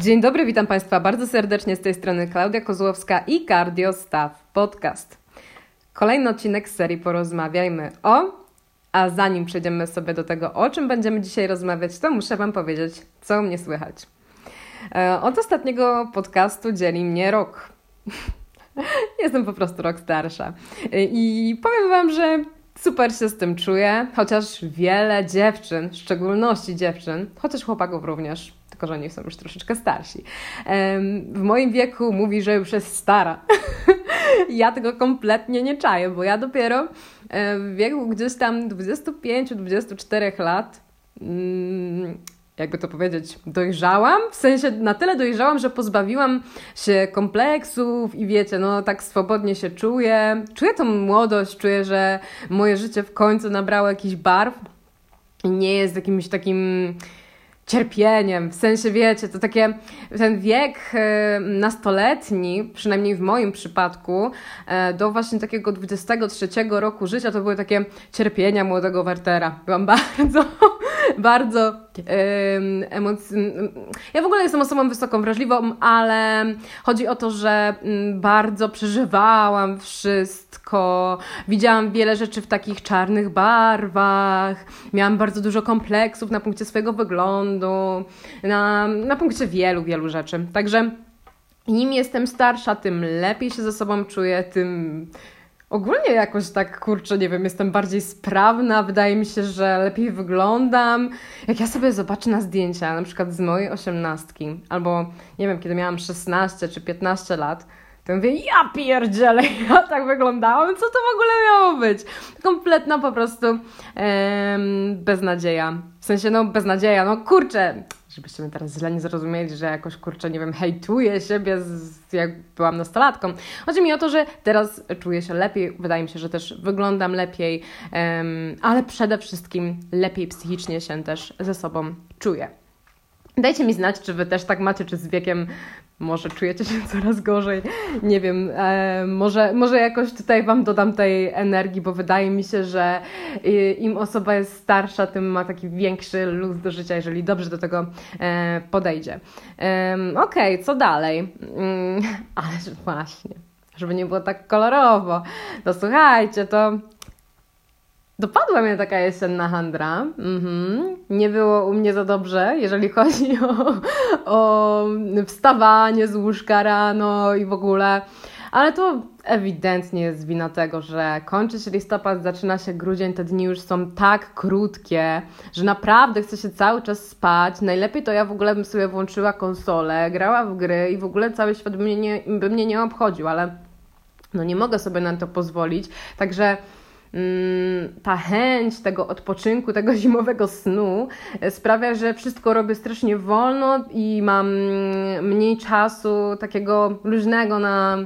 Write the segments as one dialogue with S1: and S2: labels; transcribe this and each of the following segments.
S1: Dzień dobry, witam Państwa bardzo serdecznie z tej strony Klaudia Kozłowska i Cardio Staff Podcast. Kolejny odcinek z serii Porozmawiajmy o, a zanim przejdziemy sobie do tego, o czym będziemy dzisiaj rozmawiać, to muszę Wam powiedzieć, co mnie słychać. E, od ostatniego podcastu dzieli mnie rok. Jestem po prostu rok starsza. E, I powiem Wam, że super się z tym czuję, chociaż wiele dziewczyn, w szczególności dziewczyn, chociaż chłopaków również, tylko że oni są już troszeczkę starsi, w moim wieku mówi, że już jest stara. ja tego kompletnie nie czaję, bo ja dopiero w wieku gdzieś tam 25-24 lat mm, jakby to powiedzieć, dojrzałam, w sensie na tyle dojrzałam, że pozbawiłam się kompleksów i wiecie, no tak swobodnie się czuję. Czuję tą młodość, czuję, że moje życie w końcu nabrało jakichś barw i nie jest jakimś takim cierpieniem. W sensie, wiecie, to takie, ten wiek e, nastoletni, przynajmniej w moim przypadku, e, do właśnie takiego 23 roku życia, to były takie cierpienia młodego Wertera. Byłam bardzo, bardzo emocyjna. Ja w ogóle jestem osobą wysoką wrażliwą, ale chodzi o to, że mm, bardzo przeżywałam wszystko. Widziałam wiele rzeczy w takich czarnych barwach. Miałam bardzo dużo kompleksów na punkcie swojego wyglądu, na, na punkcie wielu, wielu rzeczy. Także im jestem starsza, tym lepiej się ze sobą czuję, tym Ogólnie jakoś tak, kurczę, nie wiem, jestem bardziej sprawna, wydaje mi się, że lepiej wyglądam. Jak ja sobie zobaczę na zdjęcia, na przykład z mojej osiemnastki, albo nie wiem, kiedy miałam 16 czy 15 lat, to mówię, ja pierdzielę, ja tak wyglądałam, co to w ogóle miało być? Kompletna po prostu em, beznadzieja. W sensie, no beznadzieja, no kurczę, żebyście mnie teraz źle nie zrozumieli, że jakoś kurczę, nie wiem, hejtuję siebie, z, jak byłam nastolatką. Chodzi mi o to, że teraz czuję się lepiej, wydaje mi się, że też wyglądam lepiej, um, ale przede wszystkim lepiej psychicznie się też ze sobą czuję. Dajcie mi znać, czy Wy też tak macie, czy z wiekiem może czujecie się coraz gorzej. Nie wiem, e, może, może jakoś tutaj Wam dodam tej energii, bo wydaje mi się, że im osoba jest starsza, tym ma taki większy luz do życia, jeżeli dobrze do tego e, podejdzie. E, Okej, okay, co dalej? Mm, ależ właśnie, żeby nie było tak kolorowo. To słuchajcie, to Dopadła mnie taka jesienna handra. Mhm. Nie było u mnie za dobrze, jeżeli chodzi o, o wstawanie z łóżka rano i w ogóle. Ale to ewidentnie jest wina tego, że kończy się listopad, zaczyna się grudzień, te dni już są tak krótkie, że naprawdę chce się cały czas spać. Najlepiej to ja w ogóle bym sobie włączyła konsolę, grała w gry i w ogóle cały świat by mnie nie, by mnie nie obchodził, ale no nie mogę sobie na to pozwolić. Także ta chęć tego odpoczynku, tego zimowego snu e, sprawia, że wszystko robię strasznie wolno i mam mniej czasu takiego luźnego na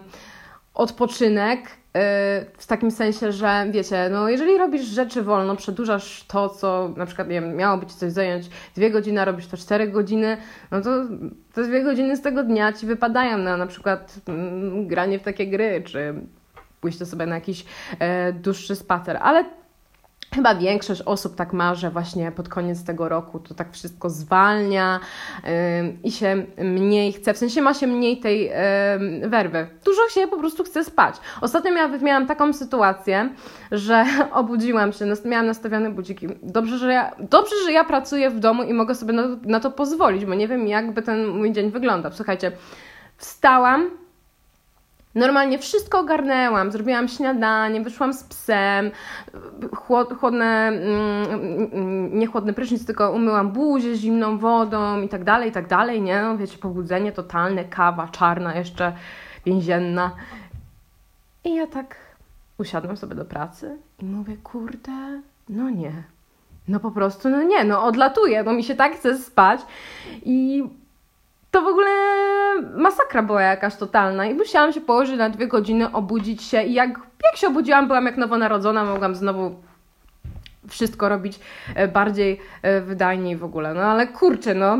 S1: odpoczynek. E, w takim sensie, że wiecie, no jeżeli robisz rzeczy wolno, przedłużasz to, co na przykład nie wiem, miało być coś zająć dwie godziny, a robisz to cztery godziny, no to te dwie godziny z tego dnia ci wypadają na na przykład mm, granie w takie gry, czy pójście sobie na jakiś e, dłuższy spacer, ale Chyba większość osób tak ma, że właśnie pod koniec tego roku to tak wszystko zwalnia i się mniej chce, w sensie ma się mniej tej werwy. Dużo się po prostu chce spać. Ostatnio miałam, miałam taką sytuację, że obudziłam się, miałam nastawione budziki. Dobrze, że ja, dobrze, że ja pracuję w domu i mogę sobie na, na to pozwolić, bo nie wiem, jakby ten mój dzień wyglądał. Słuchajcie, wstałam, Normalnie wszystko ogarnęłam, zrobiłam śniadanie, wyszłam z psem, chłodne, mm, nie chłodny prysznic, tylko umyłam buzię zimną wodą i tak dalej, i tak dalej, nie? No, wiecie, pobudzenie totalne, kawa czarna jeszcze, więzienna. I ja tak usiadłam sobie do pracy i mówię, kurde, no nie. No po prostu, no nie, no odlatuję, no mi się tak chce spać i to w ogóle masakra była jakaś totalna i musiałam się położyć na dwie godziny, obudzić się i jak, jak się obudziłam, byłam jak nowonarodzona, mogłam znowu wszystko robić e, bardziej e, wydajnie i w ogóle. No ale kurczę, no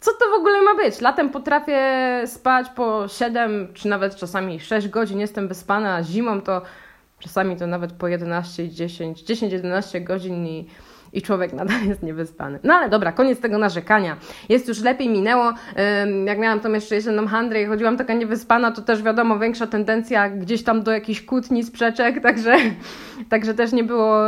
S1: co to w ogóle ma być? Latem potrafię spać po 7 czy nawet czasami 6 godzin, jestem wyspana, a zimą to czasami to nawet po 11, 10, 10-11 godzin i i człowiek nadal jest niewyspany. No ale dobra, koniec tego narzekania. Jest już lepiej, minęło. Jak miałam tą jeszcze jedną handrę i chodziłam taka niewyspana, to też wiadomo, większa tendencja gdzieś tam do jakichś kłótni, sprzeczek, także, także też nie było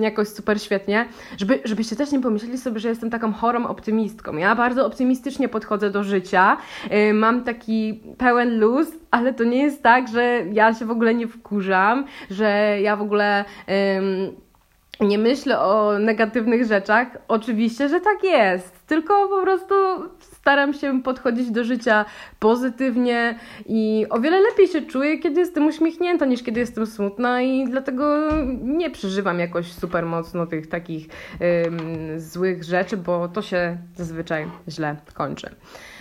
S1: jakoś super świetnie. Żeby, żebyście też nie pomyśleli sobie, że jestem taką chorą optymistką. Ja bardzo optymistycznie podchodzę do życia. Mam taki pełen luz, ale to nie jest tak, że ja się w ogóle nie wkurzam, że ja w ogóle nie myślę o negatywnych rzeczach. Oczywiście, że tak jest, tylko po prostu staram się podchodzić do życia pozytywnie i o wiele lepiej się czuję, kiedy jestem uśmiechnięta, niż kiedy jestem smutna i dlatego nie przeżywam jakoś super mocno tych takich złych rzeczy, bo to się zazwyczaj źle kończy.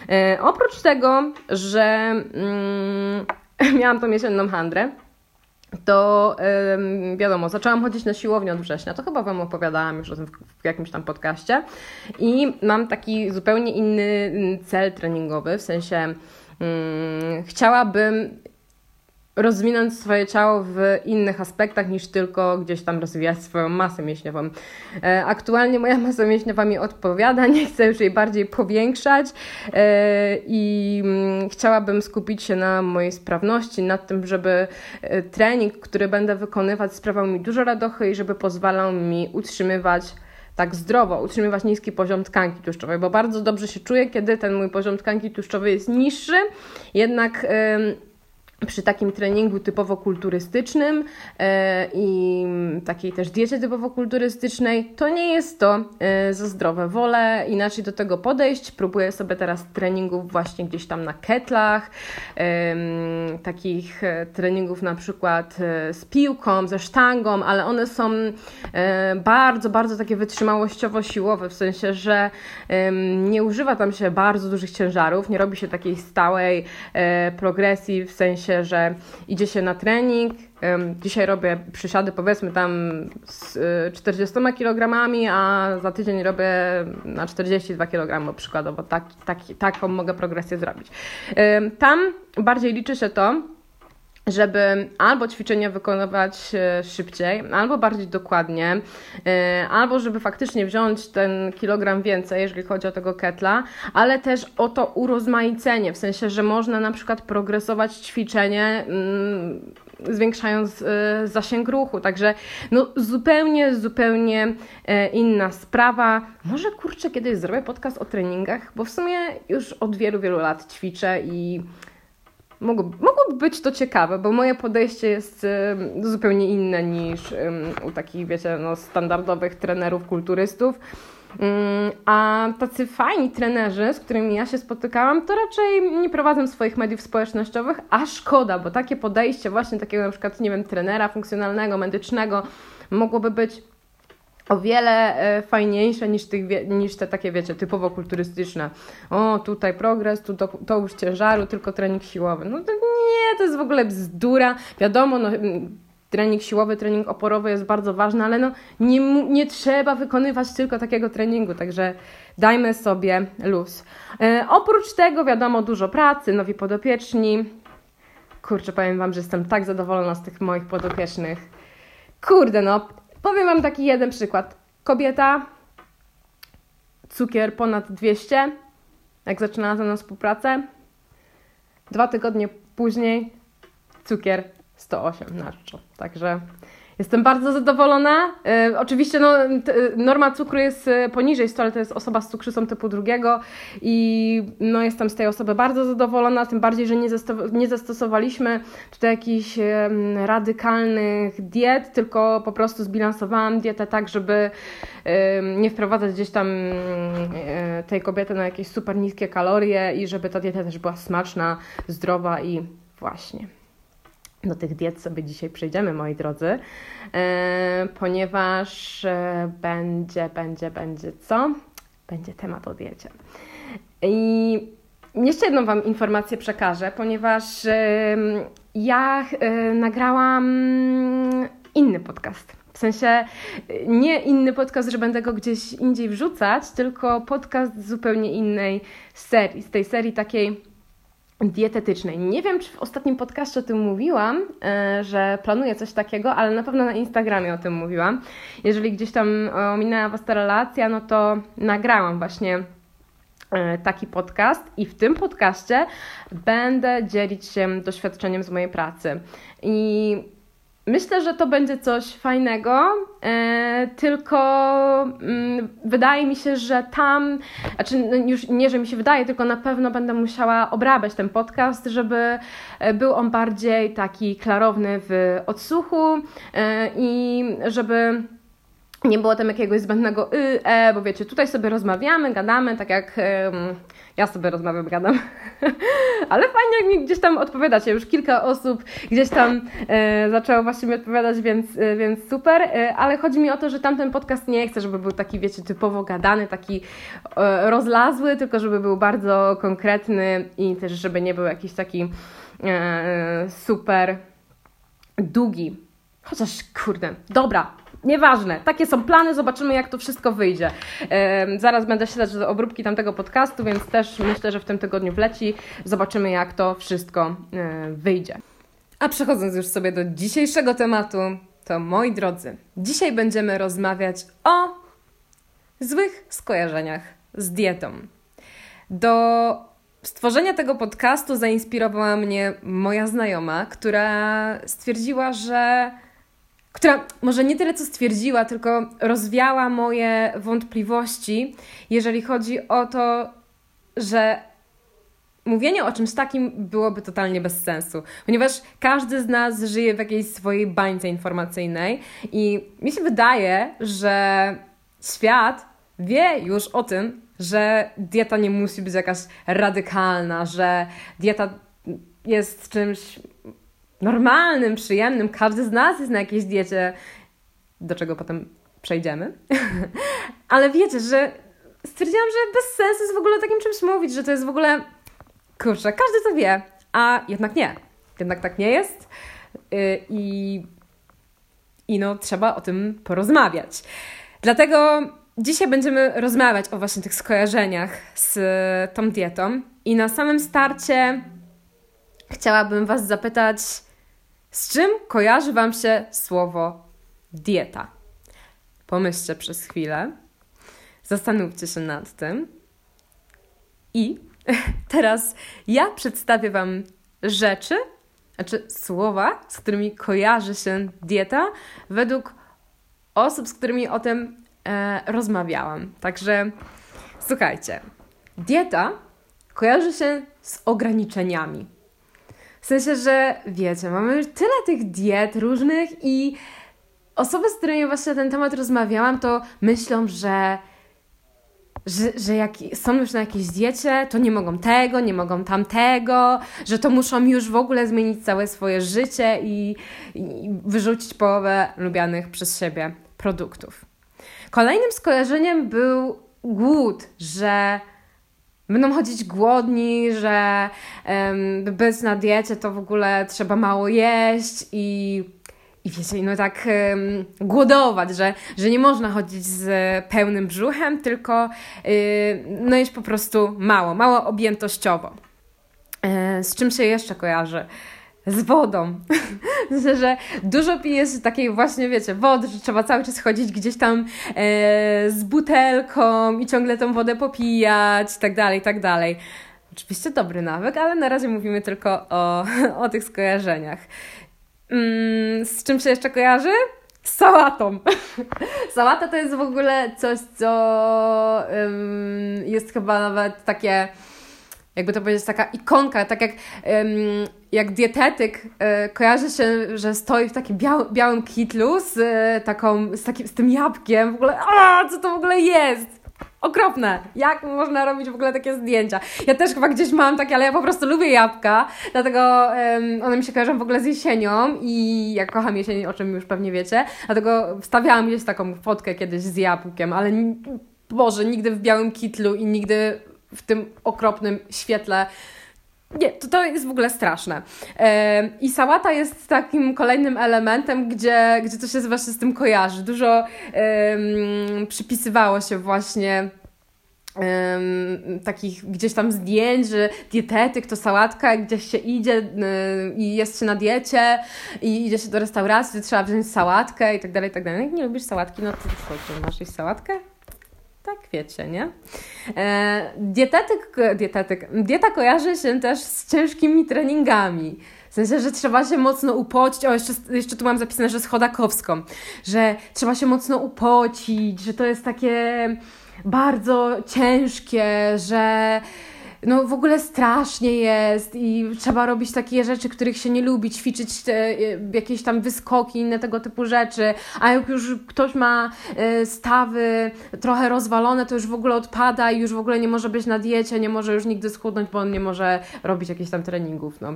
S1: Yy, oprócz tego, że yy, miałam tą jesienną handrę, to ym, wiadomo, zaczęłam chodzić na siłownię od września. To chyba Wam opowiadałam już o tym w, w jakimś tam podcaście. I mam taki zupełnie inny mm, cel treningowy, w sensie ym, chciałabym rozwinąć swoje ciało w innych aspektach niż tylko gdzieś tam rozwijać swoją masę mięśniową. E, aktualnie moja masa mięśniowa mi odpowiada, nie chcę już jej bardziej powiększać e, i mm, chciałabym skupić się na mojej sprawności, nad tym, żeby e, trening, który będę wykonywać, sprawiał mi dużo radochy i żeby pozwalał mi utrzymywać tak zdrowo, utrzymywać niski poziom tkanki tłuszczowej, bo bardzo dobrze się czuję, kiedy ten mój poziom tkanki tłuszczowej jest niższy, jednak przy takim treningu typowo kulturystycznym e, i takiej też diecie typowo kulturystycznej, to nie jest to e, za zdrowe. Wolę inaczej do tego podejść. Próbuję sobie teraz treningów właśnie gdzieś tam na ketlach, takich e, treningów na przykład z piłką, ze sztangą, ale one są bardzo, bardzo takie wytrzymałościowo-siłowe, w sensie, że nie używa tam się bardzo dużych ciężarów, nie robi się takiej stałej progresji, w sensie się, że idzie się na trening. Dzisiaj robię przysiady powiedzmy tam z 40 y, kg, a za tydzień robię na 42 kg przykładowo. Tak, tak, taką mogę progresję zrobić. Tam bardziej liczy się to, żeby albo ćwiczenia wykonywać e, szybciej, albo bardziej dokładnie, e, albo żeby faktycznie wziąć ten kilogram więcej, jeżeli chodzi o tego ketla, ale też o to urozmaicenie, w sensie, że można na przykład progresować ćwiczenie mm, zwiększając e, zasięg ruchu. Także no, zupełnie, zupełnie inna sprawa. Może kurczę, kiedyś zrobię podcast o treningach, bo w sumie już od wielu, wielu lat ćwiczę i mogłoby, mogłoby być to ciekawe, bo moje podejście jest zupełnie inne niż u takich, wiecie, no, standardowych trenerów, kulturystów. Mm, a tacy fajni trenerzy, z którymi ja się spotykałam, to raczej nie prowadzą swoich mediów społecznościowych, a szkoda, bo takie podejście właśnie takiego na przykład, nie wiem, trenera funkcjonalnego, medycznego mogłoby być o wiele e, fajniejsze niż, tych, niż te takie, wiecie, typowo kulturystyczne. O, tutaj progres, tu to, to już ciężaru, tylko trening siłowy. No to nie, to jest w ogóle bzdura. Wiadomo, no, trening siłowy, trening oporowy jest bardzo ważny, ale no, nie, nie trzeba wykonywać tylko takiego treningu, także dajmy sobie luz. E, oprócz tego, wiadomo, dużo pracy, nowi podopieczni. Kurczę, powiem Wam, że jestem tak zadowolona z tych moich podopiecznych. Kurde, no, Powiem Wam taki jeden przykład. Kobieta, cukier ponad 200, jak zaczynała ze mną współpracę. Dwa tygodnie później cukier 108 na Także Jestem bardzo zadowolona. E, oczywiście no, t, norma cukru jest e, poniżej 100, ale to jest osoba z cukrzycą typu drugiego i no, jestem z tej osoby bardzo zadowolona, tym bardziej, że nie, nie zastosowaliśmy tutaj jakichś e, radykalnych diet, tylko po prostu zbilansowałam dietę tak, żeby e, nie wprowadzać gdzieś tam e, tej kobiety na jakieś super niskie kalorie i żeby ta dieta też była smaczna, zdrowa i właśnie. Do tych diet sobie dzisiaj przejdziemy, moi drodzy, e, ponieważ e, będzie, będzie, będzie co? Będzie temat o diecie. I jeszcze jedną Wam informację przekażę, ponieważ e, ja nagrałam inny podcast. W sensie nie inny podcast, że będę go gdzieś indziej wrzucać, tylko podcast z zupełnie innej serii, z tej serii takiej dietetycznej. Nie wiem, czy w ostatnim podcaście o tym mówiłam, e, że planuję coś takiego, ale na pewno na Instagramie o tym mówiłam. Jeżeli gdzieś tam ominęła Was ta relacja, no to nagrałam właśnie e, taki podcast i w tym podcaście będę dzielić się doświadczeniem z mojej pracy. I Myślę, że to będzie coś fajnego, e, tylko mm, wydaje mi się, że tam, znaczy no, już nie, że mi się wydaje, tylko na pewno będę musiała obrabiać ten podcast, żeby e, był on bardziej taki klarowny w odsłuchu e, i żeby nie było tam jakiegoś zbędnego y, e, bo wiecie, tutaj sobie rozmawiamy, gadamy, tak jak ja sobie rozmawiam, gadam. Ale fajnie, jak mi gdzieś tam odpowiadacie. Już kilka osób gdzieś tam e, zaczęło właśnie mi odpowiadać, więc, e, więc super. E, ale chodzi mi o to, że tamten podcast nie chcę, żeby był taki, wiecie, typowo gadany, taki e, rozlazły, tylko żeby był bardzo konkretny i też, żeby nie był jakiś taki e, super długi. Chociaż, kurde, dobra, Nieważne, takie są plany, zobaczymy jak to wszystko wyjdzie. zaraz będę śledzić do obróbki tamtego podcastu, więc też myślę, że w tym tygodniu wleci. Zobaczymy jak to wszystko e, wyjdzie. A przechodząc już sobie do dzisiejszego tematu, to moi drodzy, dzisiaj będziemy rozmawiać o złych skojarzeniach z dietą. Do stworzenia tego podcastu zainspirowała mnie moja znajoma, która stwierdziła, że która może nie tyle co stwierdziła, tylko rozwiała moje wątpliwości, jeżeli chodzi o to, że mówienie o czymś takim byłoby totalnie bez sensu, ponieważ każdy z nas żyje w jakiejś swojej bańce informacyjnej i mi się wydaje, że świat wie już o tym, że dieta nie musi być jakaś radykalna, że dieta jest czymś normalnym, przyjemnym. Każdy z nas jest na jakiejś diecie, do czego potem przejdziemy. Ale wiecie, że stwierdziłam, że bez sensu jest w ogóle takim czymś mówić, że to jest w ogóle. Kurczę, każdy to wie, a jednak nie. Jednak tak nie jest. Y, I, i no, trzeba o tym porozmawiać. Dlatego dzisiaj będziemy rozmawiać o właśnie tych skojarzeniach z tą dietą. I na samym starcie chciałabym Was zapytać, z czym kojarzy Wam się słowo dieta? Pomyślcie przez chwilę, zastanówcie się nad tym i teraz ja przedstawię Wam rzeczy, znaczy słowa, z którymi kojarzy się dieta, według osób, z którymi o tym e, rozmawiałam. Także słuchajcie, dieta kojarzy się z ograniczeniami w sensie, że wiecie, mamy już tyle tych diet różnych i osoby, z którymi właśnie na ten temat rozmawiałam, to myślą, że że, że jak są już na jakiejś diecie, to nie mogą tego, nie mogą tamtego, że to muszą już w ogóle zmienić całe swoje życie i, i wyrzucić połowę lubianych przez siebie produktów. Kolejnym skojarzeniem był głód, że będą chodzić głodni, że um, bez na diecie to w ogóle trzeba mało jeść i, i wiecie, no tak um, głodować, że, że nie można chodzić z pełnym brzuchem, tylko y, no jeść po prostu mało, mało objętościowo. E, z czym się jeszcze kojarzy? Z wodą. Myślę, że dużo pije się takiej właśnie, wiecie, wody, że trzeba cały czas chodzić gdzieś tam e, z butelką i ciągle tą wodę popijać, tak dalej, tak dalej. Oczywiście dobry nawyk, ale na razie mówimy tylko o, o tych skojarzeniach. Mm, z czym się jeszcze kojarzy? Z sałatą. Sałata to jest w ogóle coś, co jest chyba nawet takie jakby to powiedzieć, taka ikonka, tak jak, jak dietetyk e, kojarzy się, że stoi w takim biał, białym kitlu z, e, taką, z, takim, z tym jabłkiem, w ogóle, a co to w ogóle jest? Okropne. Jak można robić w ogóle takie zdjęcia? Ja też chyba gdzieś mam takie, ale ja po prostu lubię jabłka, dlatego um, one mi się kojarzą w ogóle z jesienią i ja kocham jesień, o czym już pewnie wiecie, dlatego wstawiałam gdzieś taką fotkę kiedyś z jabłkiem, ale Boże, nigdy w białym kitlu i nigdy w tym okropnym świetle. Nie, to, to jest w ogóle straszne. I sałata jest takim kolejnym elementem, gdzie, gdzie to się właśnie z tym kojarzy. Dużo um, przypisywało się właśnie takich gdzieś tam zdjęć, że dietetyk to sałatka, gdzieś się idzie yy, i jest się na diecie i idzie się do restauracji, to trzeba wziąć sałatkę i tak dalej, i tak dalej. Jak nie lubisz sałatki, no to co, masz jeść sałatkę? Tak wiecie, nie? E, dietetyk, dietetyk, dieta kojarzy się też z ciężkimi treningami. W sensie, że trzeba się mocno upocić. O, jeszcze, jeszcze tu mam zapisane, że z Chodakowską, że trzeba się mocno upocić, że to jest takie bardzo ciężkie, że no w ogóle strasznie jest i trzeba robić takie rzeczy, których się nie lubi, ćwiczyć te, e, jakieś tam wyskoki, inne tego typu rzeczy, a jak już ktoś ma e, stawy trochę rozwalone, to już w ogóle odpada i już w ogóle nie może być na diecie, nie może już nigdy schudnąć, bo on nie może robić jakichś tam treningów, no.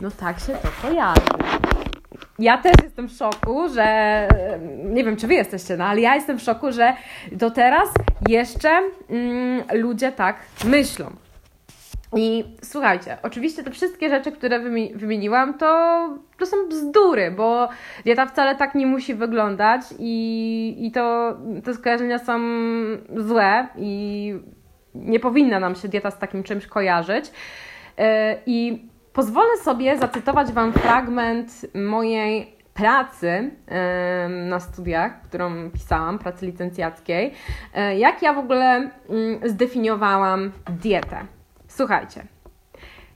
S1: No tak się to kojarzy ja też jestem w szoku, że nie wiem, czy wy jesteście, no ale ja jestem w szoku, że do teraz jeszcze mm, ludzie tak myślą. I słuchajcie, oczywiście te wszystkie rzeczy, które wymieniłam, to, to są bzdury, bo dieta wcale tak nie musi wyglądać i, i to te skojarzenia są złe i nie powinna nam się dieta z takim czymś kojarzyć. Yy, I Pozwolę sobie zacytować Wam fragment mojej pracy na studiach, którą pisałam, pracy licencjackiej, e, jak ja w ogóle mm, zdefiniowałam dietę. Słuchajcie.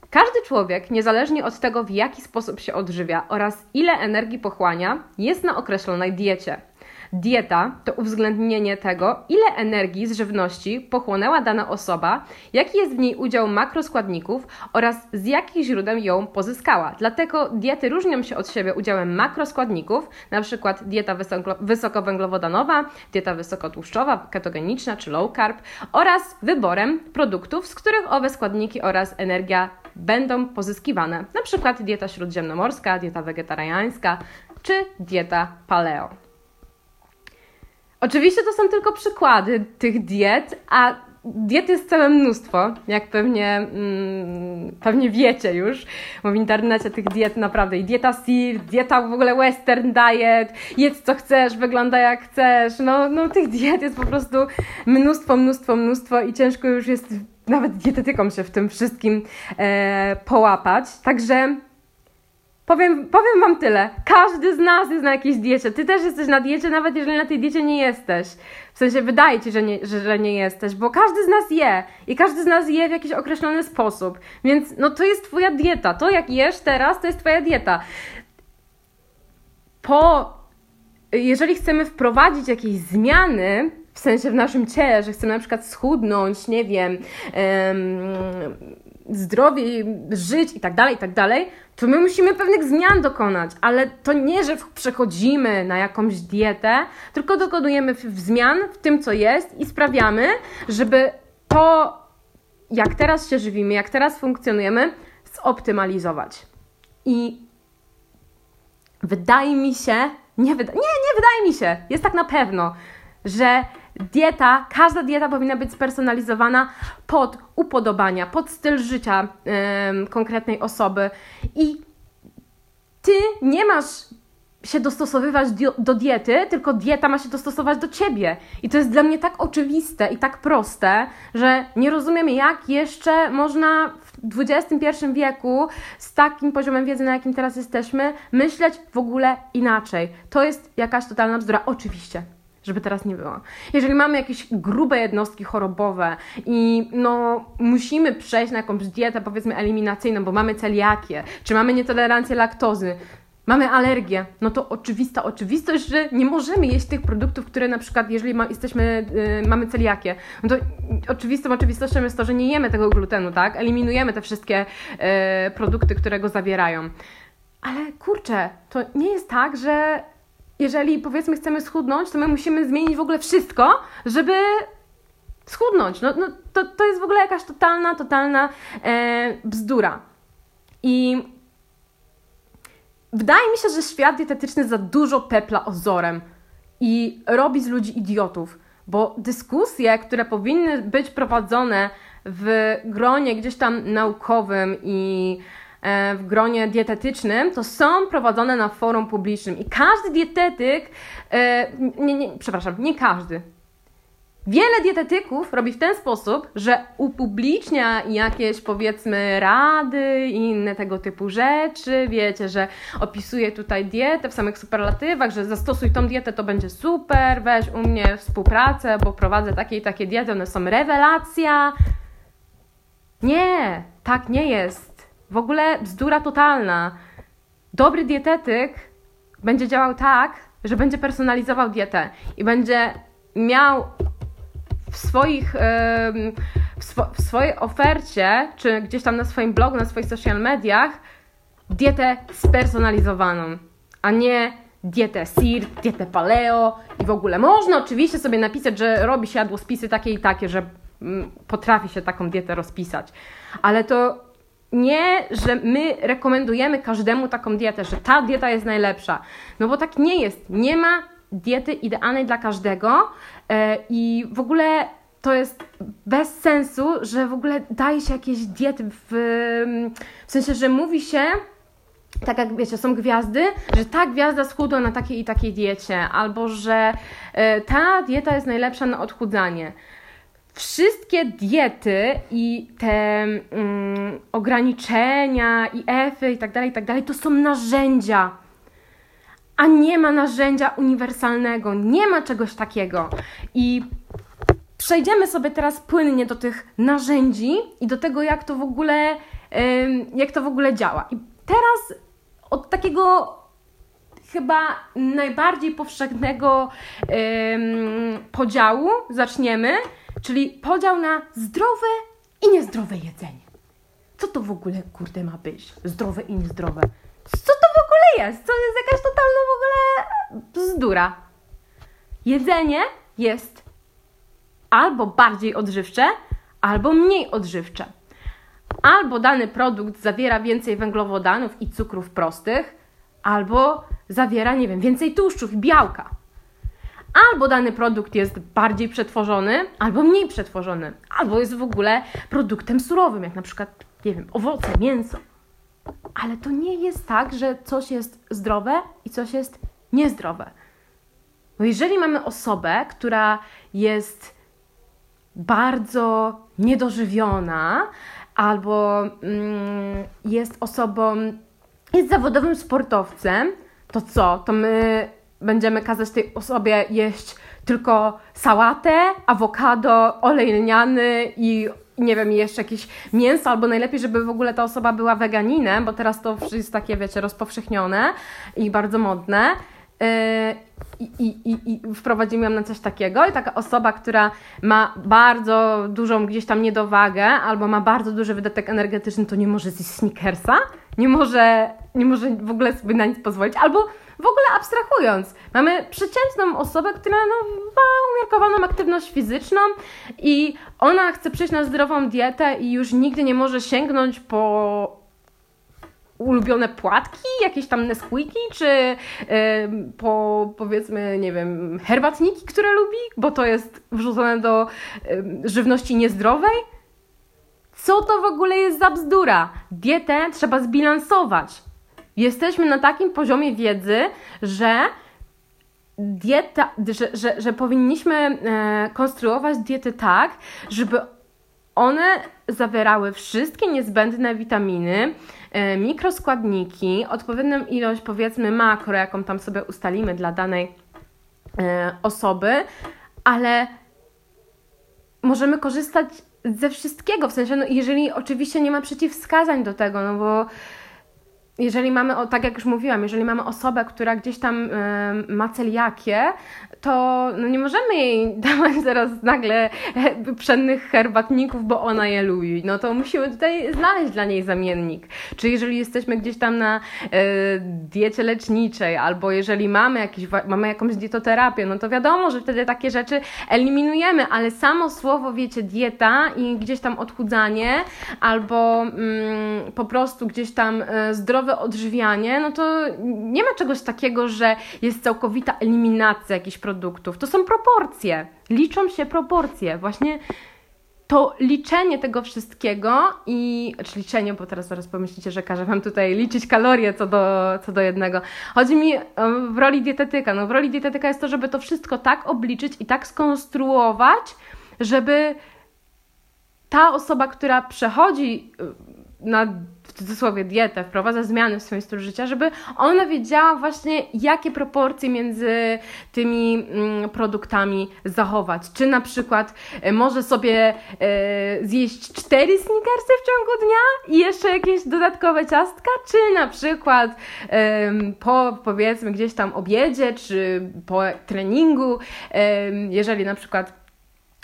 S1: Każdy człowiek, niezależnie od tego, w jaki sposób się odżywia oraz ile energii pochłania, jest na określonej diecie. Dieta to uwzględnienie tego, ile energii z żywności pochłonęła dana osoba, jaki jest w niej udział makroskładników oraz z jakich źródeł ją pozyskała. Dlatego diety różnią się od siebie udziałem makroskładników, np. dieta wysokowęglowodanowa, dieta wysokotłuszczowa, ketogeniczna czy low carb oraz wyborem produktów, z których owe składniki oraz energia będą pozyskiwane, np. dieta śródziemnomorska, dieta wegetariańska czy dieta paleo. Oczywiście to są tylko przykłady tych diet, a diet jest całe mnóstwo, jak pewnie, mm, pewnie wiecie już, bo w internecie tych diet naprawdę i dieta SEAL, dieta w ogóle western diet, jedz co chcesz, wygląda jak chcesz, no, no tych diet jest po prostu mnóstwo, mnóstwo, mnóstwo i ciężko już jest nawet dietetykom się w tym wszystkim e, połapać, także Powiem, powiem Wam tyle. Każdy z nas jest na jakiejś diecie. Ty też jesteś na diecie, nawet jeżeli na tej diecie nie jesteś. W sensie wydaje Ci, że nie, że, że nie jesteś, bo każdy z nas je. I każdy z nas je w jakiś określony sposób. Więc no to jest Twoja dieta. To jak jesz teraz, to jest Twoja dieta. Po... Jeżeli chcemy wprowadzić jakieś zmiany, w sensie w naszym ciele, że chcemy na przykład schudnąć, nie wiem, zdrowiej żyć i tak dalej, i tak dalej, to my musimy pewnych zmian dokonać, ale to nie, że przechodzimy na jakąś dietę, tylko dokonujemy zmian w tym, co jest i sprawiamy, żeby to, jak teraz się żywimy, jak teraz funkcjonujemy, zoptymalizować. I wydaje mi się, nie, wyda nie, nie wydaje mi się, jest tak na pewno, że dieta, każda dieta powinna być spersonalizowana pod upodobania, pod styl życia yy, konkretnej osoby i ty nie masz się dostosowywać do diety, tylko dieta ma się dostosować do ciebie. I to jest dla mnie tak oczywiste i tak proste, że nie rozumiem, jak jeszcze można w XXI wieku z takim poziomem wiedzy, na jakim teraz jesteśmy, myśleć w ogóle inaczej. To jest jakaś totalna bzdura. Oczywiście, żeby teraz nie było. Jeżeli mamy jakieś grube jednostki chorobowe i no, musimy przejść na jakąś dietę, powiedzmy, eliminacyjną, bo mamy celiakię, czy mamy nietolerancję laktozy, mamy alergię, no to oczywista oczywistość, że nie możemy jeść tych produktów, które na przykład, jeżeli ma, jesteśmy, yy, mamy celiakię, no to oczywistą oczywistością jest to, że nie jemy tego glutenu, tak? Eliminujemy te wszystkie yy, produkty, które go zawierają. Ale kurczę, to nie jest tak, że jeżeli powiedzmy chcemy schudnąć, to my musimy zmienić w ogóle wszystko, żeby schudnąć. No, no to, to jest w ogóle jakaś totalna, totalna e, bzdura. I wydaje mi się, że świat dietetyczny za dużo pepla ozorem i robi z ludzi idiotów, bo dyskusje, które powinny być prowadzone w gronie gdzieś tam naukowym i w gronie dietetycznym, to są prowadzone na forum publicznym i każdy dietetyk, e, nie, nie, przepraszam, nie każdy, Wiele dietetyków robi w ten sposób, że upublicznia jakieś powiedzmy rady i inne tego typu rzeczy. Wiecie, że opisuje tutaj dietę w samych superlatywach, że zastosuj tą dietę, to będzie super, weź u mnie współpracę, bo prowadzę takie i takie diety, one są rewelacja. Nie, tak nie jest. W ogóle bzdura totalna. Dobry dietetyk będzie działał tak, że będzie personalizował dietę i będzie miał w swoich w, w swojej ofercie, czy gdzieś tam na swoim blogu, na swoich social mediach dietę spersonalizowaną, a nie dietę SIR, dietę paleo i w ogóle. Można oczywiście sobie napisać, że robi się jadłospisy takie i takie, że mm, potrafi się taką dietę rozpisać, ale to nie, że my rekomendujemy każdemu taką dietę, że ta dieta jest najlepsza. No bo tak nie jest. Nie ma diety idealnej dla każdego e, i w ogóle to jest bez sensu, że w ogóle daje się jakieś diety w, w sensie, że mówi się tak jak wiecie, są gwiazdy, że ta gwiazda schudła na takiej i takiej diecie, albo że e, ta dieta jest najlepsza na odchudzanie wszystkie diety i te mm, ograniczenia i efy i tak dalej, i tak dalej, to są narzędzia. A nie ma narzędzia uniwersalnego, nie ma czegoś takiego. I przejdziemy sobie teraz płynnie do tych narzędzi i do tego, jak to w ogóle, jak to w ogóle działa. I teraz od takiego chyba najbardziej powszechnego podziału zaczniemy Czyli podział na zdrowe i niezdrowe jedzenie. Co to w ogóle, kurde, ma być? Zdrowe i niezdrowe. Co to w ogóle jest? To jest jakaś totalna w ogóle bzdura. Jedzenie jest albo bardziej odżywcze, albo mniej odżywcze. Albo dany produkt zawiera więcej węglowodanów i cukrów prostych, albo zawiera, nie wiem, więcej tłuszczów i białka albo dany produkt jest bardziej przetworzony, albo mniej przetworzony, albo jest w ogóle produktem surowym, jak na przykład, nie wiem, owoce, mięso. Ale to nie jest tak, że coś jest zdrowe i coś jest niezdrowe. Bo jeżeli mamy osobę, która jest bardzo niedożywiona, albo mm, jest osobą, jest zawodowym sportowcem, to co? To my będziemy kazać tej osobie jeść tylko sałatę, awokado, olej lniany i nie wiem, jeszcze jakieś mięso, albo najlepiej, żeby w ogóle ta osoba była weganinem, bo teraz to jest takie, wiecie, rozpowszechnione i bardzo modne. Yy, I, i, i wprowadzimy ją na coś takiego i taka osoba, która ma bardzo dużą gdzieś tam niedowagę albo ma bardzo duży wydatek energetyczny, to nie może zjeść sneakersa, nie może, nie może w ogóle sobie na nic pozwolić, albo w ogóle abstrahując, mamy przeciętną osobę, która no, ma umiarkowaną aktywność fizyczną i ona chce przejść na zdrową dietę i już nigdy nie może sięgnąć po ulubione płatki, jakieś tam Nesquiki, czy yy, po powiedzmy, nie wiem, herbatniki, które lubi, bo to jest wrzucone do yy, żywności niezdrowej. Co to w ogóle jest za bzdura? Dietę trzeba zbilansować. Jesteśmy na takim poziomie wiedzy, że dieta, że, że, że powinniśmy e, konstruować diety tak, żeby one zawierały wszystkie niezbędne witaminy, e, mikroskładniki, odpowiednią ilość powiedzmy makro, jaką tam sobie ustalimy dla danej e, osoby, ale możemy korzystać ze wszystkiego, w sensie, no, jeżeli oczywiście nie ma przeciwwskazań do tego, no bo jeżeli mamy, tak jak już mówiłam, jeżeli mamy osobę, która gdzieś tam ma celiakię, to no nie możemy jej dawać teraz nagle pszennych herbatników, bo ona je lubi. No to musimy tutaj znaleźć dla niej zamiennik. Czy jeżeli jesteśmy gdzieś tam na e, diecie leczniczej, albo jeżeli mamy, jakiś, mamy jakąś dietoterapię, no to wiadomo, że wtedy takie rzeczy eliminujemy, ale samo słowo, wiecie, dieta i gdzieś tam odchudzanie, albo mm, po prostu gdzieś tam e, zdrowe odżywianie, no to nie ma czegoś takiego, że jest całkowita eliminacja jakichś produktów. To są proporcje. Liczą się proporcje. Właśnie to liczenie tego wszystkiego i, czy liczenie, bo teraz zaraz pomyślicie, że każę Wam tutaj liczyć kalorie co do, co do jednego. Chodzi mi w roli dietetyka. No w roli dietetyka jest to, żeby to wszystko tak obliczyć i tak skonstruować, żeby ta osoba, która przechodzi na w cudzysłowie dietę, wprowadza zmiany w swoim stylu życia, żeby ona wiedziała właśnie, jakie proporcje między tymi mm, produktami zachować. Czy na przykład e, może sobie e, zjeść cztery sneakersy w ciągu dnia i jeszcze jakieś dodatkowe ciastka, czy na przykład po powiedzmy gdzieś tam obiedzie, czy po treningu, jeżeli na przykład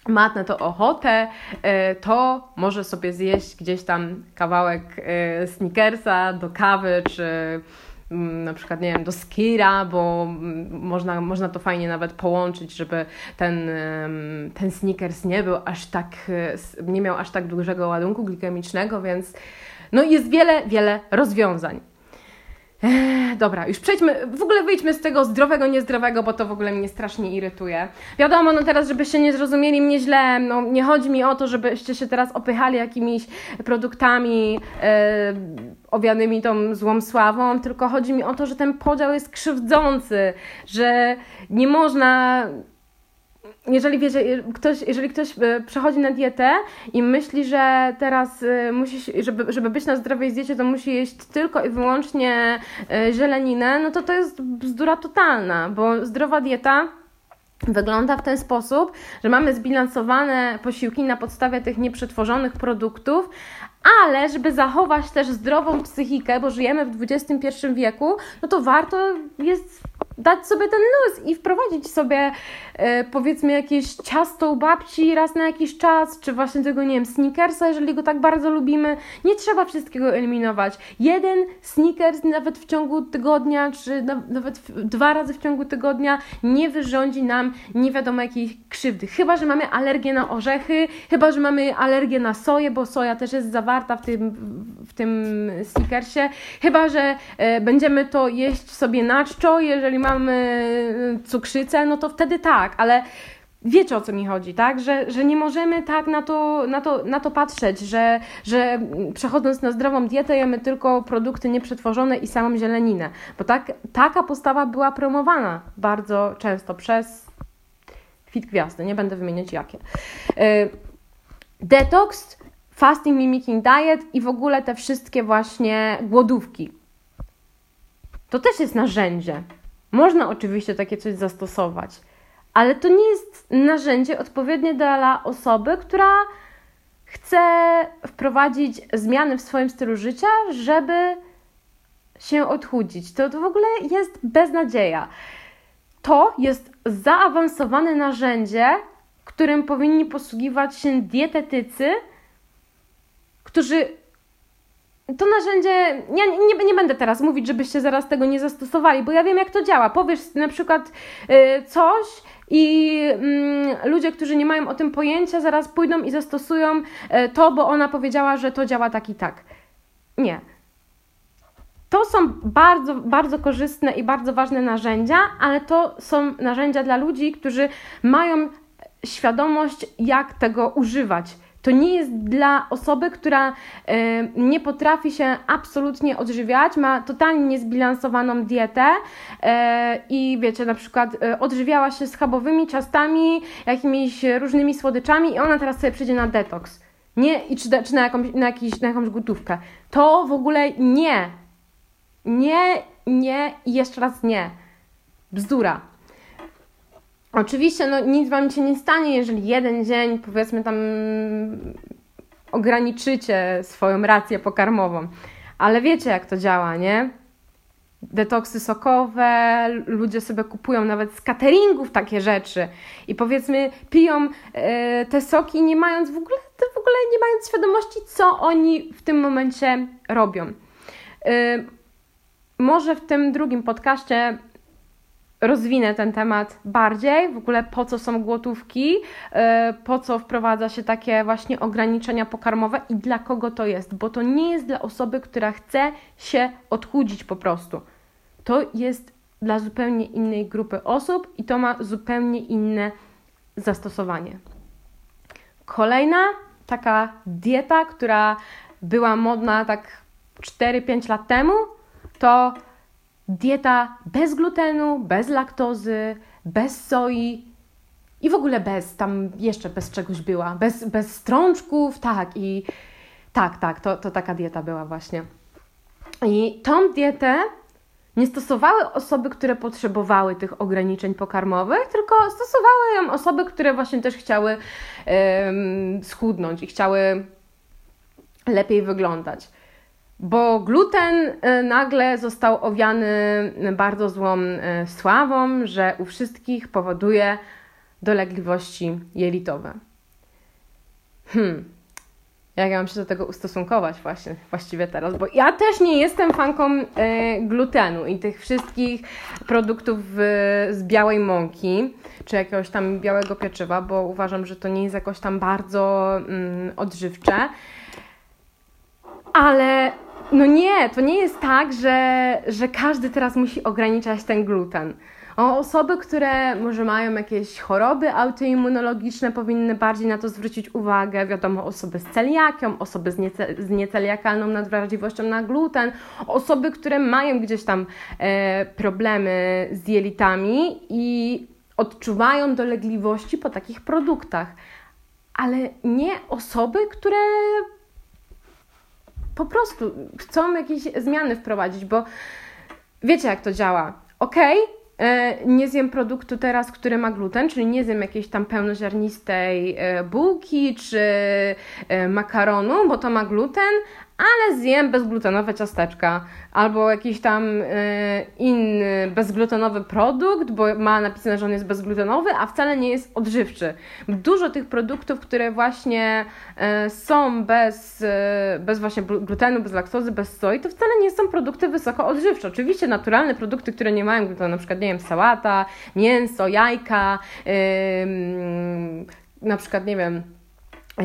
S1: ma na to ochotę, e, to może sobie zjeść gdzieś tam kawałek e, sneakersa do kawy, czy mm, na przykład, nie wiem, do skira, bo mm, można, można to fajnie nawet połączyć, żeby ten, ten sneakers nie był aż tak, e, nie miał aż tak dużego ładunku glikemicznego, więc no jest wiele, wiele rozwiązań. Ech, dobra, już przejdźmy, w ogóle wyjdźmy z tego zdrowego, niezdrowego, bo to w ogóle mnie strasznie irytuje. Wiadomo, no teraz, żebyście nie zrozumieli mnie źle, no nie chodzi mi o to, żebyście się teraz opychali jakimiś produktami e, owianymi tą złą sławą, tylko chodzi mi o to, że ten podział jest krzywdzący, że nie można jeżeli wiecie, ktoś, jeżeli ktoś e, przechodzi na dietę i myśli, że teraz e, musi, żeby, żeby być na zdrowej diecie, to musi jeść tylko i wyłącznie zieleninę, no to to jest bzdura totalna, bo zdrowa dieta wygląda w ten sposób, że mamy zbilansowane posiłki na podstawie tych nieprzetworzonych produktów, ale żeby zachować też zdrową psychikę, bo żyjemy w XXI wieku, no to warto jest dać sobie ten luz i wprowadzić sobie e, powiedzmy jakieś ciasto u babci raz na jakiś czas, czy właśnie tego, nie wiem, sneakersa, jeżeli go tak bardzo lubimy. Nie trzeba wszystkiego eliminować. Jeden sneakers nawet w ciągu tygodnia, czy na, nawet w, dwa razy w ciągu tygodnia nie wyrządzi nam nie wiadomo jakiej krzywdy. Chyba, że mamy alergię na orzechy, chyba, że mamy alergię na soję, bo soja też jest zawarta w tym, w tym sneakersie. Chyba, że e, będziemy to jeść sobie na czczo, jeżeli mamy y, cukrzycę, no to wtedy tak, ale wiecie o co mi chodzi, tak? Że, że nie możemy tak na to, na to, na to patrzeć, że, że przechodząc na zdrową dietę jemy tylko produkty nieprzetworzone i samą zieleninę, bo tak, taka postawa była promowana bardzo często przez fit gwiazdy, nie będę wymieniać jakie. Y, detox, fasting mimicking diet i w ogóle te wszystkie właśnie głodówki. To też jest narzędzie. Można oczywiście takie coś zastosować, ale to nie jest narzędzie odpowiednie dla osoby, która chce wprowadzić zmiany w swoim stylu życia, żeby się odchudzić. To, w ogóle jest beznadzieja. To jest zaawansowane narzędzie, którym powinni posługiwać się dietetycy, którzy to narzędzie, ja nie, nie będę teraz mówić, żebyście zaraz tego nie zastosowali, bo ja wiem, jak to działa. Powiesz na przykład y, coś i y, ludzie, którzy nie mają o tym pojęcia, zaraz pójdą i zastosują y, to, bo ona powiedziała, że to działa tak i tak. Nie. To są bardzo, bardzo korzystne i bardzo ważne narzędzia, ale to są narzędzia dla ludzi, którzy mają świadomość, jak tego używać to nie jest dla osoby, która e, nie potrafi się absolutnie odżywiać, ma totalnie niezbilansowaną dietę e, i wiecie, na przykład e, odżywiała się schabowymi ciastami, jakimiś różnymi słodyczami i ona teraz sobie przyjdzie na detoks. Nie, i czy, czy na, jakąś, na, jakiś, na jakąś gotówkę. To w ogóle nie. Nie, nie i jeszcze raz nie. Bzdura. Oczywiście no, nic Wam się nie stanie, jeżeli jeden dzień, powiedzmy tam, ograniczycie swoją rację pokarmową. Ale wiecie, jak to działa, nie? Detoksy sokowe, ludzie sobie kupują nawet z cateringów takie rzeczy i powiedzmy piją e, te soki nie mając w ogóle, w ogóle nie mając świadomości, co oni w tym momencie robią. E, może w tym drugim podcaście rozwinę ten temat bardziej, w ogóle po co są głotówki, e, po co wprowadza się takie właśnie ograniczenia pokarmowe i dla kogo to jest, bo to nie jest dla osoby, która chce się odchudzić po prostu. To jest dla zupełnie innej grupy osób i to ma zupełnie inne zastosowanie. Kolejna taka dieta, która była modna tak 4-5 lat temu, to dieta bez glutenu, bez laktozy, bez soi i w ogóle bez, tam jeszcze bez czegoś była, bez, bez strączków, tak i tak, tak, to, to taka dieta była właśnie. I tą dietę nie stosowały osoby, które potrzebowały tych ograniczeń pokarmowych, tylko stosowały ją osoby, które właśnie też chciały um, schudnąć i chciały lepiej wyglądać. Bo gluten e, nagle został owiany bardzo złą e, sławą, że u wszystkich powoduje dolegliwości jelitowe. Hmm, jak ja mam się do tego ustosunkować właśnie, właściwie teraz, bo ja też nie jestem fanką e, glutenu i tych wszystkich produktów z białej mąki, czy jakiegoś tam białego pieczywa, bo uważam, że to nie jest jakoś tam bardzo mm, odżywcze. Ale no nie, to nie jest tak, że, że każdy teraz musi ograniczać ten gluten. O osoby, które może mają jakieś choroby autoimmunologiczne, powinny bardziej na to zwrócić uwagę. Wiadomo, osoby z celiakią, osoby z, niece, z nieceliakalną nadwrażliwością na gluten, osoby, które mają gdzieś tam e, problemy z jelitami i odczuwają dolegliwości po takich produktach. Ale nie osoby, które po prostu chcą jakieś zmiany wprowadzić, bo wiecie jak to działa. Okej, okay, E, nie zjem produktu teraz, który ma gluten, czyli nie zjem jakiejś tam pełnoziarnistej e, bułki czy e, makaronu, bo to ma gluten, ale zjem bezglutenowe ciasteczka albo jakiś tam e, inny bezglutenowy produkt, bo ma napisane, że on jest bezglutenowy, a wcale nie jest odżywczy. Dużo tych produktów, które właśnie e, są bez, e, bez właśnie glutenu, bez laktozy, bez soi, to wcale nie są produkty wysoko odżywcze. Oczywiście naturalne produkty, które nie mają glutenu, na przykład, nie wiem, sałata, mięso, jajka, na przykład, nie wiem,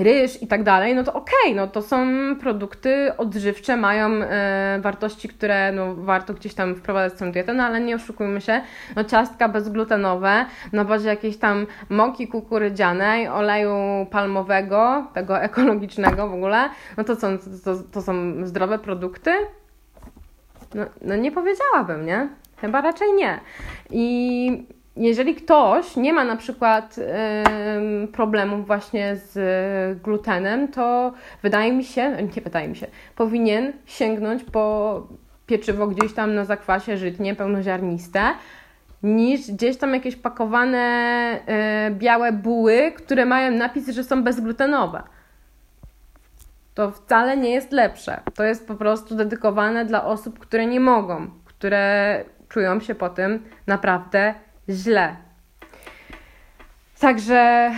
S1: ryż i tak dalej, no to okej, okay, no to są produkty odżywcze, mają e, wartości, które no, warto gdzieś tam wprowadzać w tę dietę, no ale nie oszukujmy się, no ciastka bezglutenowe na bazie jakiejś tam moki kukurydzianej, oleju palmowego, tego ekologicznego w ogóle, no to są, to, to są zdrowe produkty? No, no nie powiedziałabym, nie? Chyba raczej nie. I jeżeli ktoś nie ma na przykład y, problemów właśnie z glutenem, to wydaje mi się, nie wydaje mi się, powinien sięgnąć po pieczywo gdzieś tam na zakwasie żytnie, pełnoziarniste, niż gdzieś tam jakieś pakowane y, białe buły, które mają napis, że są bezglutenowe. To wcale nie jest lepsze. To jest po prostu dedykowane dla osób, które nie mogą, które czują się po tym naprawdę źle. Także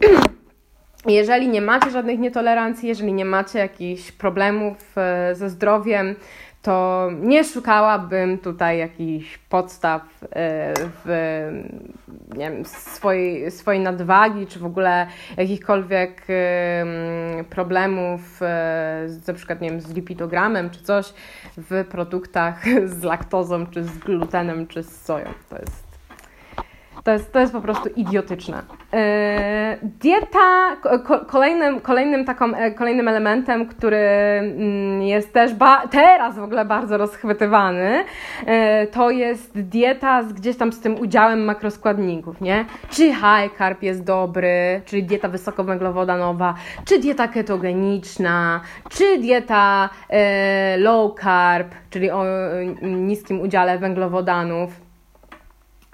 S1: jeżeli nie macie żadnych nietolerancji, jeżeli nie macie jakichś problemów e, ze zdrowiem, to nie szukałabym tutaj jakichś podstaw e, w nie wiem, swojej, swojej nadwagi, czy w ogóle jakichkolwiek problemów z, na przykład nie wiem, z lipidogramem, czy coś w produktach z laktozą, czy z glutenem, czy z soją. To jest to jest, to jest po prostu idiotyczne. Yy, dieta, ko, kolejnym, kolejnym, taką, e, kolejnym elementem, który mm, jest też ba, teraz w ogóle bardzo rozchwytywany, yy, to jest dieta z, gdzieś tam z tym udziałem makroskładników, nie? Czy high carb jest dobry, czyli dieta wysokowęglowodanowa, czy dieta ketogeniczna, czy dieta low carb, czyli o niskim udziale węglowodanów.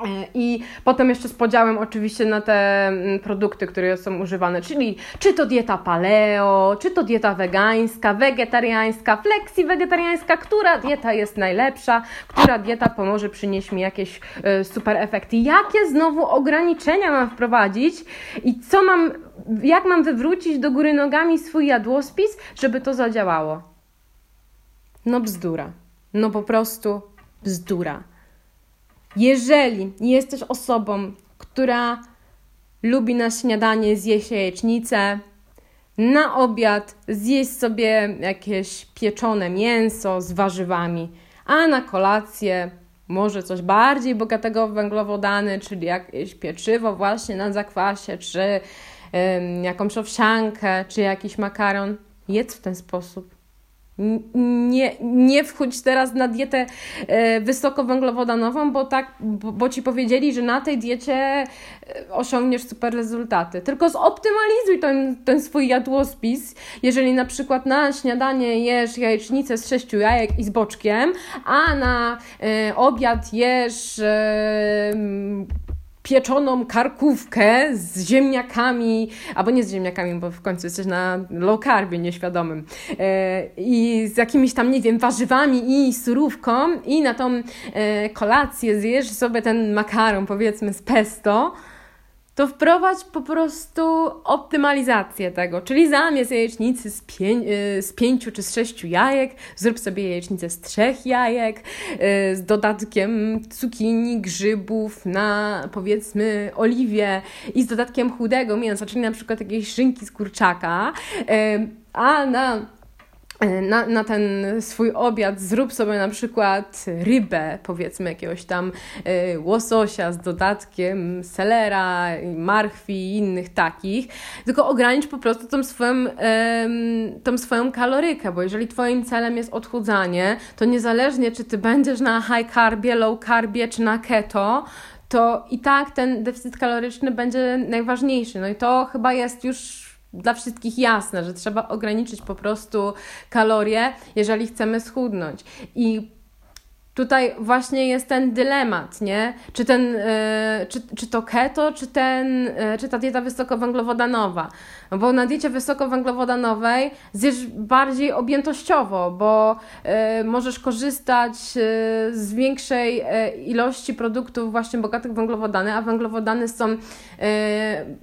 S1: E, I potem jeszcze z podziałem oczywiście na te mm, produkty, które są używane, czyli czy to dieta paleo, czy to dieta wegańska, wegetariańska, flexi wegetariańska, która dieta jest najlepsza, która dieta pomoże przynieść mi jakieś y, super efekty. Jakie znowu ograniczenia mam wprowadzić i co mam, jak mam wywrócić do góry nogami swój jadłospis, żeby to zadziałało? No bzdura. No po prostu bzdura. Jeżeli jesteś osobą, która lubi na śniadanie zjeść jajecznicę, na obiad zjeść sobie jakieś pieczone mięso z warzywami, a na kolację może coś bardziej bogatego w węglowodany, czyli jakieś pieczywo właśnie na zakwasie, czy jakąś owsiankę czy jakiś makaron, jedz w ten sposób. Nie, nie wchodź teraz na dietę e, wysokowęglowodanową, bo tak, bo, ci powiedzieli, że na tej diecie e, osiągniesz super rezultaty. Tylko zoptymalizuj ten, ten swój jadłospis. Jeżeli na przykład na śniadanie jesz jajecznicę z sześciu jajek i z boczkiem, a na y, obiad jesz pieczoną karkówkę z ziemniakami, albo nie z ziemniakami, bo w końcu jesteś na low carbie nieświadomym, e, i z jakimiś tam, nie wiem, warzywami i surówką i na tą e, kolację zjesz sobie ten makaron, powiedzmy, z pesto, to wprowadź po prostu optymalizację tego, czyli zamiast jajecznicy z, pię y, z pięciu czy z sześciu jajek, zrób sobie jajecznicę z trzech jajek, y, z dodatkiem cukinii, grzybów na powiedzmy oliwie i z dodatkiem chudego mięsa, czyli na przykład jakiejś szynki z kurczaka, y, a na na, na ten swój obiad zrób sobie na przykład rybę, powiedzmy jakiegoś tam y, łososia z dodatkiem selera, marchwi i innych takich, tylko ogranicz po prostu tą swoją, tą swoją kalorykę, bo jeżeli twoim celem jest odchudzanie, to niezależnie czy ty będziesz na high carbie, low carbie czy na keto, to i tak ten deficyt kaloryczny będzie najważniejszy. No i to chyba jest już dla wszystkich jasne, że trzeba ograniczyć po prostu kalorie, jeżeli chcemy schudnąć. I tutaj właśnie jest ten dylemat, nie? Czy, ten, yy, czy, czy to keto, czy, ten, yy, czy ta dieta wysokowęglowodanowa. No bo na diecie wysokowęglowodanowej zjesz bardziej objętościowo, bo yy, możesz korzystać z większej ilości produktów właśnie bogatych węglowodany, a węglowodany są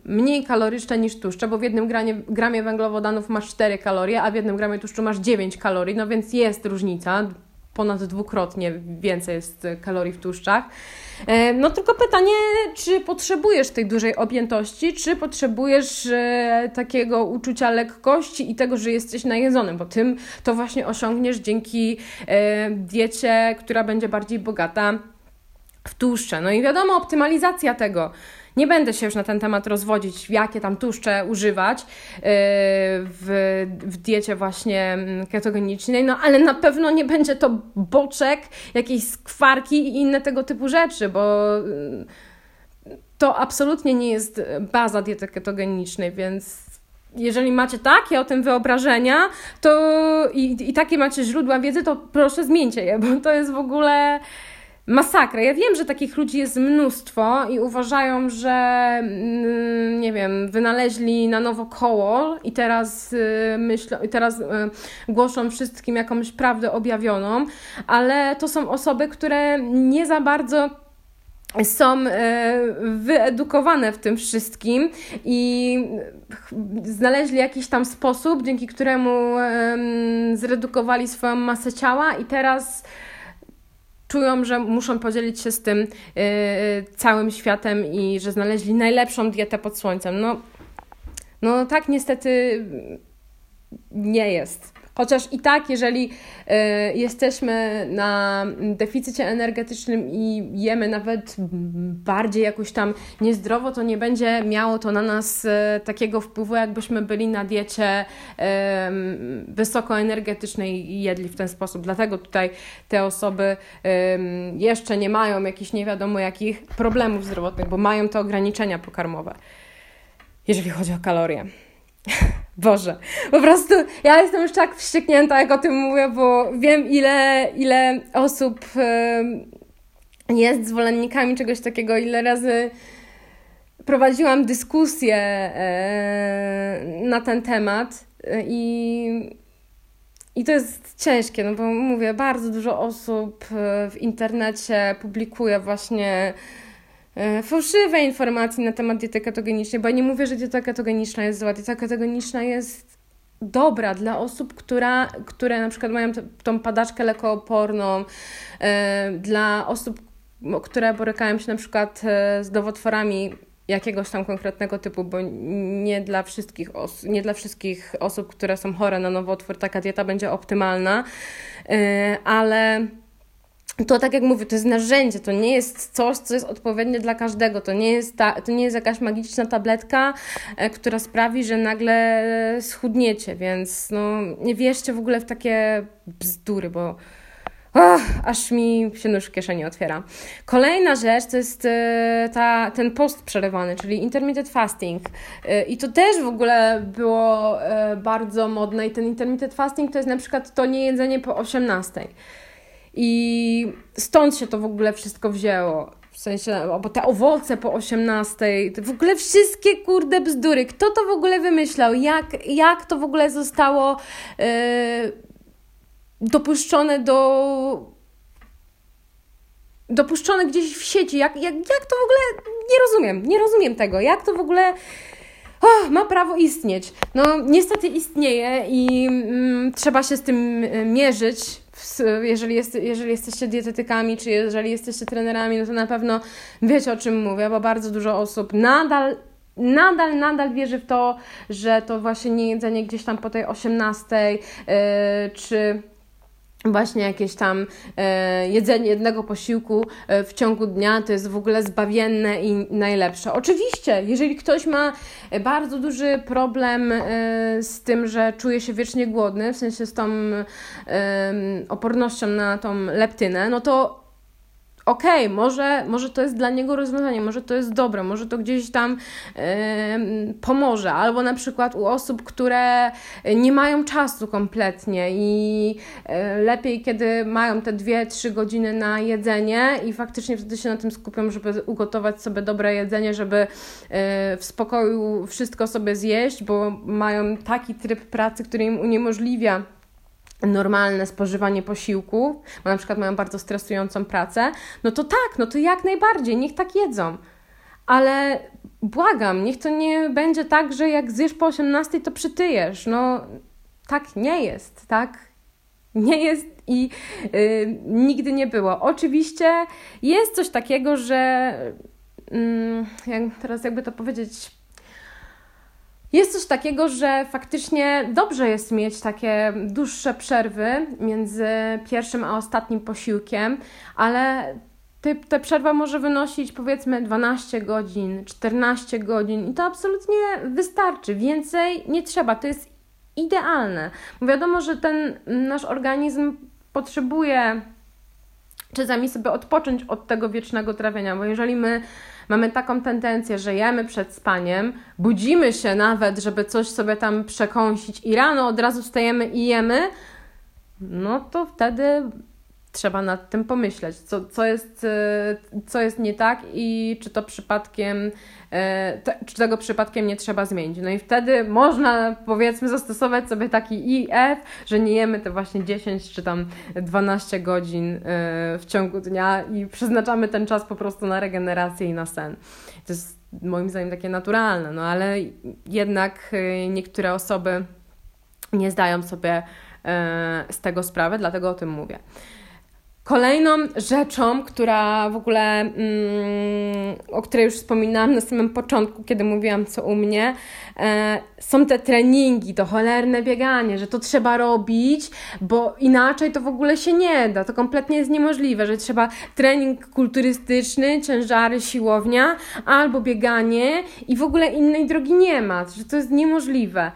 S1: mniej kaloryczne niż tłuszcze, bo w jednym gramie, gramie węglowodanów masz 4 kalorie, a w jednym gramie tłuszczu masz 9 kalorii, no więc jest różnica ponad dwukrotnie więcej jest kalorii w tłuszczach. E, no tylko pytanie, czy potrzebujesz tej dużej objętości, czy potrzebujesz e, takiego uczucia lekkości i tego, że jesteś najedzonym, bo tym to właśnie osiągniesz dzięki e, diecie, która będzie bardziej bogata w tłuszcze. No i wiadomo, optymalizacja tego. Nie będę się już na ten temat rozwodzić, jakie tam tłuszcze używać yy, w, w diecie właśnie mm, ketogenicznej, no ale na pewno nie będzie to boczek, jakieś skwarki i inne tego typu rzeczy, bo yy, to absolutnie nie jest baza diety ketogenicznej, więc jeżeli macie takie o tym wyobrażenia to i, i takie macie źródła wiedzy, to proszę zmieńcie je, bo to jest w ogóle masakra. Ja wiem, że takich ludzi jest mnóstwo i uważają, że mm, nie wiem, wynaleźli na nowo koło i teraz y, myślą, i teraz y, głoszą wszystkim jakąś prawdę objawioną, ale to są osoby, które nie za bardzo są y, wyedukowane w tym wszystkim i znaleźli jakiś tam sposób, dzięki któremu zredukowali swoją masę ciała i teraz czują, że muszą podzielić się z tym yy, całym światem i że znaleźli najlepszą dietę pod słońcem. No, no tak niestety nie jest. Chociaż i tak, jeżeli y, jesteśmy na deficycie energetycznym i jemy nawet bardziej jakoś tam niezdrowo, to nie będzie miało to na nas y, takiego wpływu, jakbyśmy byli na diecie y, wysokoenergetycznej i jedli w ten sposób. Dlatego tutaj te osoby jeszcze nie mają jakichś nie wiadomo jakich problemów zdrowotnych, bo mają te ograniczenia pokarmowe, jeżeli chodzi o kalorie. Boże, po prostu ja jestem już tak wścieknięta, jak o tym mówię, bo wiem, ile, ile osób jest zwolennikami czegoś takiego, ile razy prowadziłam dyskusję na ten temat e, i, i to jest ciężkie, no bo mówię, bardzo dużo osób e, w internecie publikuje właśnie fałszywe informacje na temat diety ketogenicznej, bo ja nie mówię, że dieta ketogeniczna jest zła. Dieta ketogeniczna jest dobra dla osób, która, które na przykład mają tą padaczkę lekooporną, e, dla osób, które borykają się na przykład e, z nowotworami jakiegoś tam konkretnego typu, bo nie dla wszystkich, nie dla wszystkich osób, które są chore na nowotwór, taka dieta będzie optymalna, ale to tak jak mówię, to jest narzędzie, to nie jest coś, co jest odpowiednie dla każdego. To nie jest, ta, to nie jest jakaś magiczna tabletka, e, która sprawi, że nagle schudniecie, więc no, nie wierzcie w ogóle w takie bzdury, bo oh, aż mi się nóż w kieszeni otwiera. Kolejna rzecz to jest e, ta, ten post przerywany, czyli intermittent fasting. E, I to też w ogóle było e, bardzo modne i ten intermittent fasting to jest na przykład to nie jedzenie po 18. I stąd się to w ogóle wszystko wzięło. W sensie, bo te owoce po 18, w ogóle wszystkie kurde bzdury. Kto to w ogóle wymyślał? Jak, jak to w ogóle zostało yy, dopuszczone do. Dopuszczone gdzieś w sieci. Jak, jak, jak to w ogóle. Nie rozumiem, nie rozumiem tego. Jak to w ogóle. Oh, ma prawo istnieć. No, niestety istnieje i mm, trzeba się z tym y, mierzyć jeżeli, jest, jeżeli jesteście dietetykami, czy jeżeli jesteście trenerami, no to na pewno wiecie o czym mówię, bo bardzo dużo osób nadal nadal, nadal wierzy w to, że to właśnie nie jedzenie gdzieś tam po tej 18 yy, czy właśnie jakieś tam e, jedzenie jednego posiłku e, w ciągu dnia to jest w ogóle zbawienne i najlepsze. Oczywiście, jeżeli ktoś ma bardzo duży problem e, z tym, że czuje się wiecznie głodny, w sensie z tą e, opornością na tą leptynę, no to okej, okay, może, może to jest dla niego rozwiązanie, może to jest dobre, może to gdzieś tam yy, pomoże, albo na przykład u osób, które nie mają czasu kompletnie i yy, lepiej, kiedy mają te 2-3 godziny na jedzenie i faktycznie wtedy się na tym skupią, żeby ugotować sobie dobre jedzenie, żeby yy, w spokoju wszystko sobie zjeść, bo mają taki tryb pracy, który im uniemożliwia normalne spożywanie posiłków, bo na przykład mają bardzo stresującą pracę, no to tak, no to jak najbardziej, niech tak jedzą. Ale błagam, niech to nie będzie tak, że jak zjesz po 18, to przytyjesz. No tak nie jest, tak? Nie jest i yy, nigdy nie było. Oczywiście jest coś takiego, że yy, jak teraz jakby to powiedzieć jest coś takiego, że faktycznie dobrze jest mieć takie dłuższe przerwy między pierwszym a ostatnim posiłkiem, ale ta przerwa może wynosić powiedzmy 12 godzin, 14 godzin i to absolutnie wystarczy. Więcej nie trzeba, to jest idealne. Bo wiadomo, że ten nasz organizm potrzebuje czasami sobie odpocząć od tego wiecznego trawienia, bo jeżeli my mamy taką tendencję, że jemy przed spaniem, budzimy się nawet, żeby coś sobie tam przekąsić i rano od razu wstajemy i jemy, no to wtedy trzeba nad tym pomyśleć, co, co, jest, e, co jest nie tak i czy to przypadkiem, e, czy tego przypadkiem nie trzeba zmienić. No i wtedy można powiedzmy zastosować sobie taki IF, że nie jemy te właśnie 10 czy tam 12 godzin e, w ciągu dnia i przeznaczamy ten czas po prostu na regenerację i na sen. To jest moim zdaniem takie naturalne, no ale jednak niektóre osoby nie zdają sobie z tego sprawy, dlatego o tym mówię. Kolejną rzeczą, która w ogóle, mm, o której już wspominałam na samym początku, kiedy mówiłam co u mnie, e, są te treningi, to cholerne bieganie, że to trzeba robić, bo inaczej to w ogóle się nie da. To kompletnie jest niemożliwe, że trzeba trening kulturystyczny, ciężary, siłownia albo bieganie i w ogóle innej drogi nie ma, że to jest niemożliwe.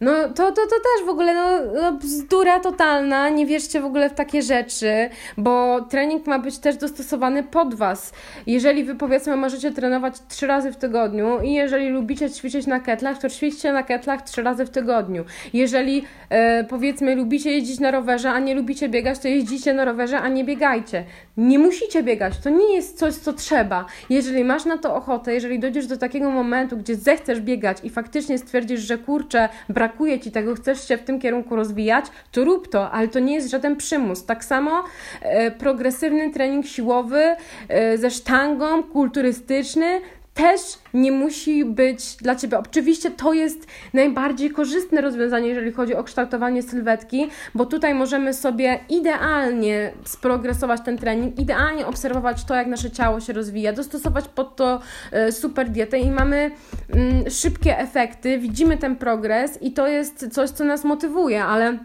S1: No to, to, to też w ogóle no, no, bzdura totalna, nie wierzcie w ogóle w takie rzeczy, bo trening ma być też dostosowany pod Was. Jeżeli Wy powiedzmy możecie trenować trzy razy w tygodniu i jeżeli lubicie ćwiczyć na ketlach, to ćwiczcie na ketlach trzy razy w tygodniu. Jeżeli e, powiedzmy lubicie jeździć na rowerze, a nie lubicie biegać, to jeździcie na rowerze, a nie biegajcie. Nie musicie biegać, to nie jest coś, co trzeba. Jeżeli masz na to ochotę, jeżeli dojdziesz do takiego momentu, gdzie zechcesz biegać i faktycznie stwierdzisz, że kurczę, brak brakuje ci tego, chcesz się w tym kierunku rozwijać, to rób to, ale to nie jest żaden przymus. Tak samo e, progresywny trening siłowy e, ze sztangą, kulturystyczny, też nie musi być dla Ciebie. Oczywiście to jest najbardziej korzystne rozwiązanie, jeżeli chodzi o kształtowanie sylwetki, bo tutaj możemy sobie idealnie sprogresować ten trening, idealnie obserwować to, jak nasze ciało się rozwija, dostosować pod to e, super dietę i mamy mm, szybkie efekty, widzimy ten progres i to jest coś, co nas motywuje, ale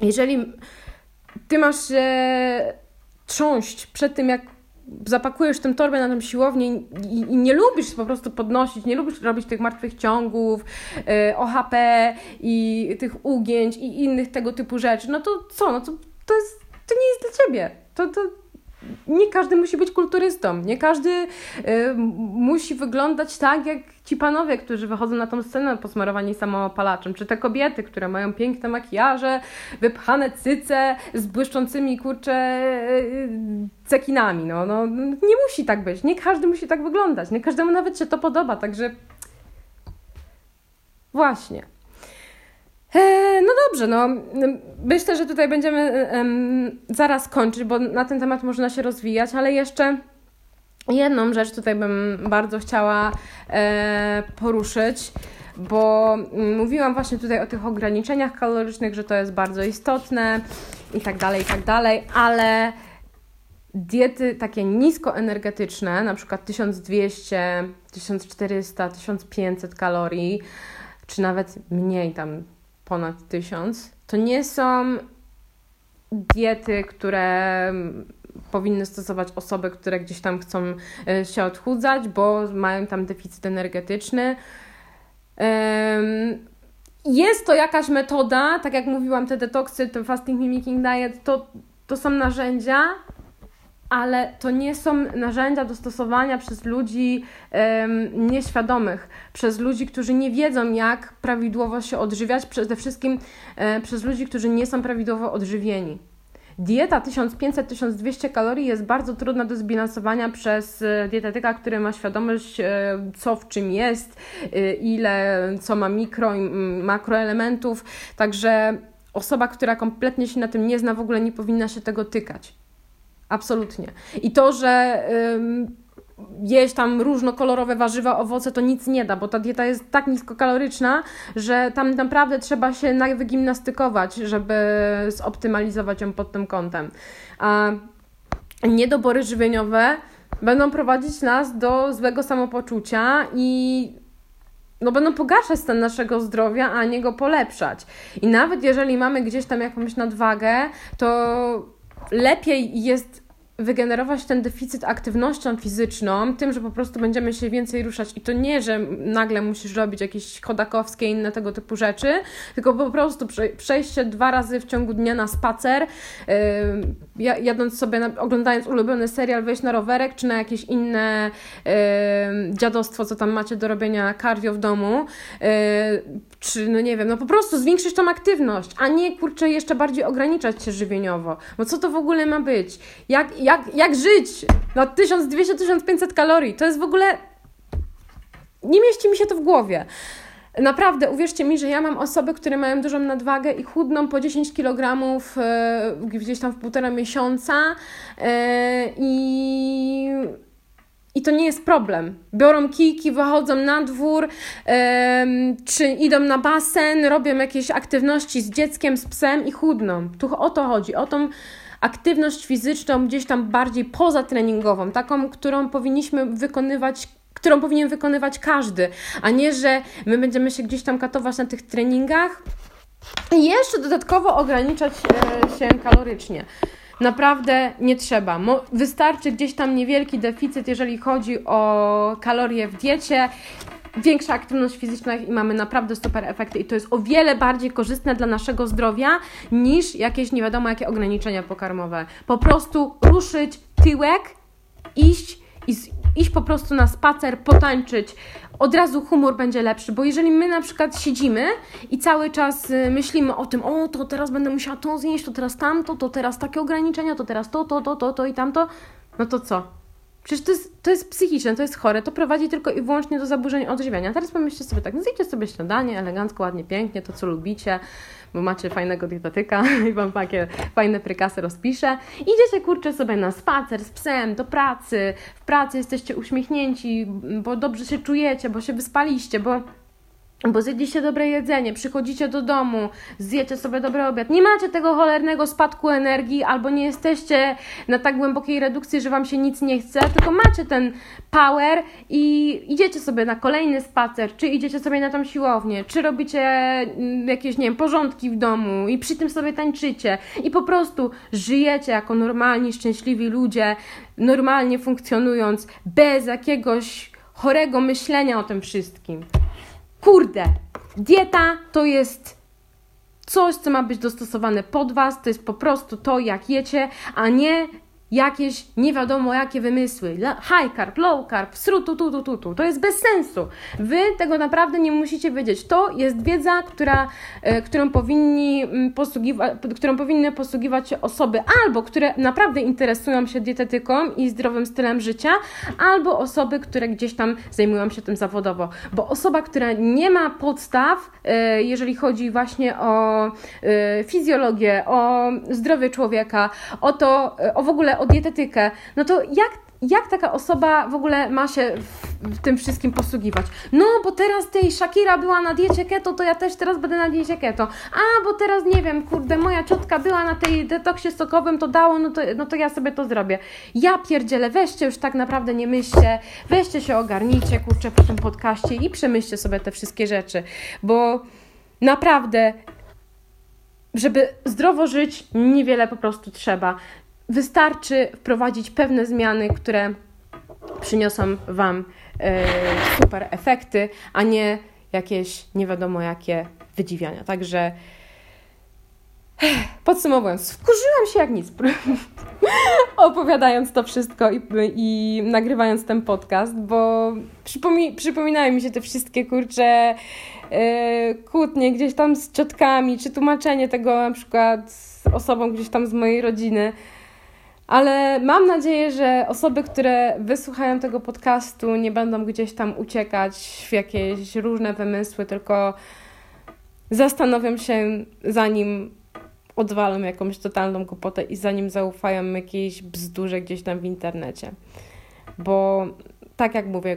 S1: jeżeli Ty masz trząść przed tym, jak zapakujesz tę torbę na tą siłownię i, i, i, nie lubisz po prostu podnosić, nie lubisz robić tych martwych ciągów, yy, OHP i tych ugięć i innych tego typu rzeczy, no to co, no to, to, jest, to nie jest dla Ciebie. To, to, nie każdy musi być kulturystą, nie każdy y, musi wyglądać tak, jak ci panowie, którzy wychodzą na tą scenę posmarowani samoopalaczem, czy te kobiety, które mają piękne makijaże, wypchane cyce z błyszczącymi, kurcze, y, cekinami. No, no, nie musi tak być, nie każdy musi tak wyglądać, nie każdemu nawet się to podoba, także właśnie. E, no dobrze, no. Myślę, że tutaj będziemy um, zaraz kończyć, bo na ten temat można się rozwijać, ale jeszcze jedną rzecz tutaj bym bardzo chciała e, poruszyć, bo mówiłam właśnie tutaj o tych ograniczeniach kalorycznych, że to jest bardzo istotne i tak dalej, i tak dalej, ale diety takie niskoenergetyczne, na przykład 1200, 1400, 1500 kalorii, czy nawet mniej tam ponad tysiąc, to nie są diety, które powinny stosować osoby, które gdzieś tam chcą e, się odchudzać, bo mają tam deficyt energetyczny. Jest to jakaś metoda, tak jak mówiłam, te detoksy, te fasting mimicking diet, to, to są narzędzia, ale to nie są narzędzia do stosowania przez ludzi nieświadomych, przez ludzi, którzy nie wiedzą, jak prawidłowo się odżywiać, przede wszystkim e, przez ludzi, którzy nie są prawidłowo odżywieni. Dieta 1500-1200 kalorii jest bardzo trudna do zbilansowania przez e, dietetyka, który ma świadomość, e, co w czym jest, ile, co ma mikro i makroelementów. Także osoba, która kompletnie się na tym nie zna, w ogóle nie powinna się tego tykać. Absolutnie. I to, że jeść tam różnokolorowe warzywa, owoce, to nic nie da, bo ta dieta jest tak niskokaloryczna, że tam naprawdę trzeba się wygimnastykować, żeby zoptymalizować ją pod tym kątem. A niedobory żywieniowe będą prowadzić nas do złego samopoczucia i no będą pogarszać stan naszego zdrowia, a nie go polepszać. I nawet jeżeli mamy gdzieś tam jakąś nadwagę, to lepiej jest wygenerować ten deficyt aktywnością fizyczną, tym, że po prostu będziemy się więcej ruszać i to nie, że nagle musisz robić jakieś chodakowskie i inne tego typu rzeczy, tylko po prostu przejście dwa razy w ciągu dnia na spacer, yy, jadąc sobie, oglądając ulubiony serial, wejść na rowerek, czy na jakieś inne yy, dziadostwo, co tam macie do robienia cardio w domu, yy, czy no nie wiem, no po prostu zwiększyć tą aktywność, a nie kurczę jeszcze bardziej ograniczać się żywieniowo. Bo co to w ogóle ma być? Jak, jak, jak żyć na 1200-1500 kalorii? To jest w ogóle. Nie mieści mi się to w głowie. Naprawdę, uwierzcie mi, że ja mam osoby, które mają dużą nadwagę i chudną po 10 kg e, gdzieś tam w półtora miesiąca e, i i to nie jest problem. Biorą kijki, wychodzą na dwór, czy idą na basen, robią jakieś aktywności z dzieckiem, z psem i chudną. Tu o to chodzi, o tą aktywność fizyczną gdzieś tam bardziej pozatreningową, taką, którą powinniśmy wykonywać którą powinien wykonywać każdy, a nie, że my będziemy się gdzieś tam katować na tych treningach i jeszcze dodatkowo ograniczać e, się kalorycznie. Naprawdę nie trzeba. Wystarczy gdzieś tam niewielki deficyt, jeżeli chodzi o kalorie w diecie większa aktywność fizyczna i mamy naprawdę super efekty i to jest o wiele bardziej korzystne dla naszego zdrowia niż jakieś nie wiadomo jakie ograniczenia pokarmowe. Po prostu ruszyć tyłek, iść i iść po prostu na spacer, potańczyć, od razu humor będzie lepszy, bo jeżeli my na przykład siedzimy i cały czas y, myślimy o tym, o to teraz będę musiała to zjeść, to teraz tamto, to teraz takie ograniczenia, to teraz to, to, to, to, to i tamto, no to co? Przecież to jest, to jest psychiczne, to jest chore, to prowadzi tylko i wyłącznie do zaburzeń odżywiania. Teraz pomyślcie sobie tak, no zjedźcie sobie śniadanie, elegancko, ładnie, pięknie, to co lubicie, bo macie fajnego dietetyka i Wam takie fajne prykasy rozpisze. Idziecie, kurczę, sobie na spacer z psem, do pracy, w pracy jesteście uśmiechnięci, bo dobrze się czujecie, bo się wyspaliście, bo bo zjedliście dobre jedzenie, przychodzicie do domu, zjecie sobie dobry obiad, nie macie tego cholernego spadku energii, albo nie jesteście na tak głębokiej redukcji, że wam się nic nie chce, tylko macie ten power i idziecie sobie na kolejny spacer, czy idziecie sobie na tą siłownię, czy robicie mm, jakieś, nie wiem, porządki w domu i przy tym sobie tańczycie i po prostu żyjecie jako normalni, szczęśliwi ludzie, normalnie funkcjonując, bez jakiegoś chorego myślenia o tym wszystkim. Kurde, dieta to jest coś, co ma być dostosowane pod Was, to jest po prostu to, jak jecie, a nie jakieś nie wiadomo jakie wymysły. High carb, low carb, sru, tu, tu, tu, tu, tu. To jest bez sensu. Wy tego naprawdę nie musicie wiedzieć. To jest wiedza, która, e, którą, powinni mm, posługiwa- którą powinny posługiwać się osoby albo, które naprawdę interesują się dietetyką i zdrowym stylem życia, albo osoby, które gdzieś tam zajmują się tym zawodowo. Bo osoba, która nie ma podstaw, e, jeżeli chodzi właśnie o e, fizjologię, o zdrowie człowieka, o to, o w ogóle o dietetykę, no to jak, jak taka osoba w ogóle ma się w, tym wszystkim posługiwać? No, bo teraz tej Shakira była na diecie keto, to ja też teraz będę na diecie keto. A, bo teraz nie wiem, kurde, moja ciotka była na tej detoksie sokowym, to dało, no to, no to ja sobie to zrobię. Ja pierdzielę, weźcie już tak naprawdę nie myślcie, weźcie się ogarnijcie, kurczę, po tym podcaście i przemyślcie sobie te wszystkie rzeczy, bo naprawdę żeby zdrowo żyć, niewiele po prostu trzeba. Wystarczy wprowadzić pewne zmiany, które przyniosą Wam e, super efekty, a nie jakieś nie wiadomo jakie wydziwiania. Także podsumowując, wkurzyłam się jak nic, opowiadając to wszystko i, i nagrywając ten podcast, bo przypomi przypominają mi się te wszystkie kurcze yy, kłótnie gdzieś tam z ciotkami, czy tłumaczenie tego na przykład osobą gdzieś tam z mojej rodziny. Ale mam nadzieję, że osoby, które wysłuchają tego podcastu, nie będą gdzieś tam uciekać w jakieś różne wymysły, tylko zastanowią się, zanim odwalą jakąś totalną głupotę i zanim zaufają jakiejś bzdurze gdzieś tam w internecie. Bo tak jak mówię,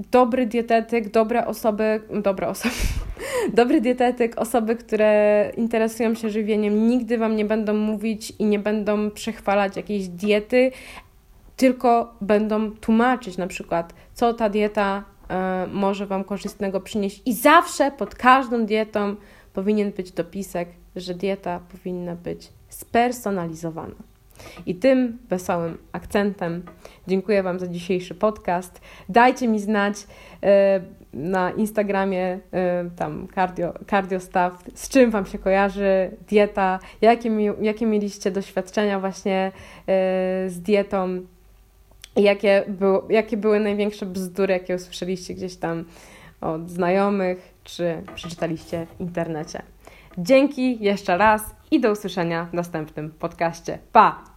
S1: dobry dietetyk, dobre osoby, dobre osoby, dobry dietetyk, osoby, które interesują się żywieniem, nigdy Wam nie będą mówić i nie będą przechwalać jakiejś diety, tylko będą tłumaczyć na przykład, co ta dieta y, może Wam korzystnego przynieść. I zawsze pod każdą dietą powinien być dopisek, że dieta powinna być spersonalizowana. I tym wesołym akcentem dziękuję Wam za dzisiejszy podcast. Dajcie mi znać e, na Instagramie e, tam cardio, cardiostaff, z czym Wam się kojarzy dieta, jakie, jakie mieliście doświadczenia właśnie e, z dietą, jakie, było, jakie były największe bzdury, jakie usłyszeliście gdzieś tam od znajomych, czy przeczytaliście w internecie. Dzięki jeszcze raz i do usłyszenia w następnym podcaście. Pa!